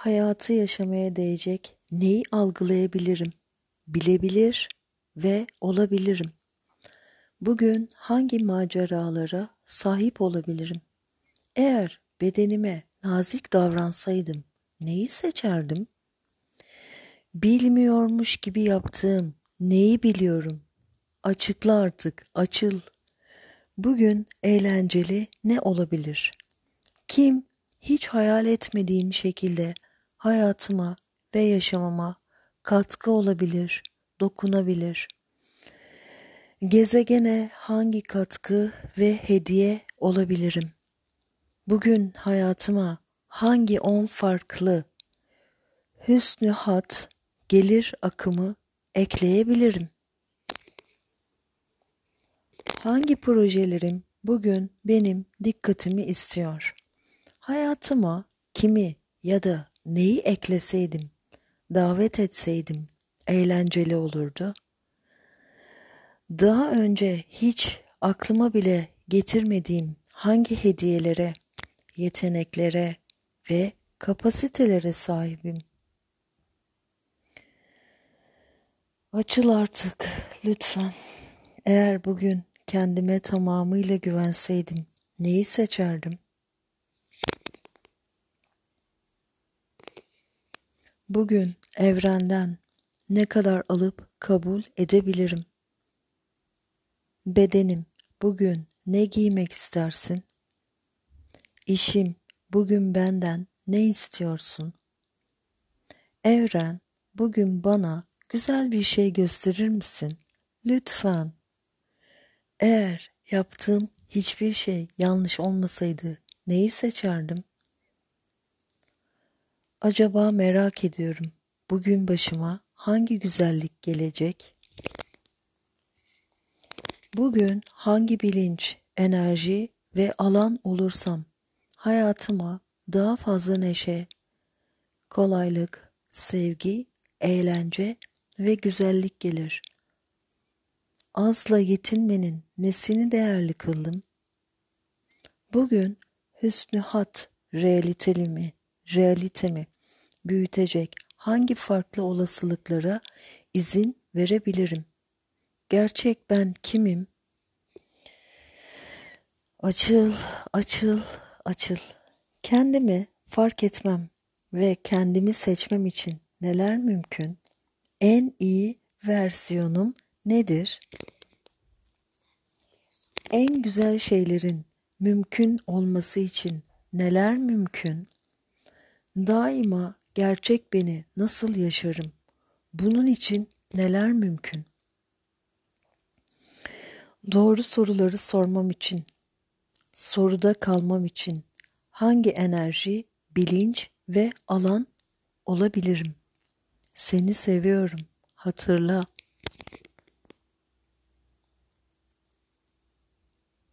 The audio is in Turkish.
hayatı yaşamaya değecek neyi algılayabilirim, bilebilir ve olabilirim? Bugün hangi maceralara sahip olabilirim? Eğer bedenime nazik davransaydım neyi seçerdim? Bilmiyormuş gibi yaptığım neyi biliyorum? Açıkla artık, açıl. Bugün eğlenceli ne olabilir? Kim hiç hayal etmediğim şekilde hayatıma ve yaşamama katkı olabilir, dokunabilir. Gezegene hangi katkı ve hediye olabilirim? Bugün hayatıma hangi on farklı hüsnü hat, gelir akımı ekleyebilirim? Hangi projelerim bugün benim dikkatimi istiyor? Hayatıma kimi ya da neyi ekleseydim, davet etseydim eğlenceli olurdu. Daha önce hiç aklıma bile getirmediğim hangi hediyelere, yeteneklere ve kapasitelere sahibim? Açıl artık lütfen. Eğer bugün kendime tamamıyla güvenseydim neyi seçerdim? Bugün evrenden ne kadar alıp kabul edebilirim? Bedenim bugün ne giymek istersin? İşim bugün benden ne istiyorsun? Evren bugün bana güzel bir şey gösterir misin? Lütfen. Eğer yaptığım hiçbir şey yanlış olmasaydı neyi seçerdim? Acaba merak ediyorum. Bugün başıma hangi güzellik gelecek? Bugün hangi bilinç, enerji ve alan olursam hayatıma daha fazla neşe, kolaylık, sevgi, eğlence ve güzellik gelir. Azla yetinmenin nesini değerli kıldım? Bugün hüsnü hat realitemi, realitemi büyütecek hangi farklı olasılıklara izin verebilirim? Gerçek ben kimim? Açıl, açıl, açıl. Kendimi fark etmem ve kendimi seçmem için neler mümkün? En iyi versiyonum nedir? En güzel şeylerin mümkün olması için neler mümkün? Daima gerçek beni nasıl yaşarım? Bunun için neler mümkün? Doğru soruları sormam için, soruda kalmam için hangi enerji, bilinç ve alan olabilirim? Seni seviyorum. Hatırla.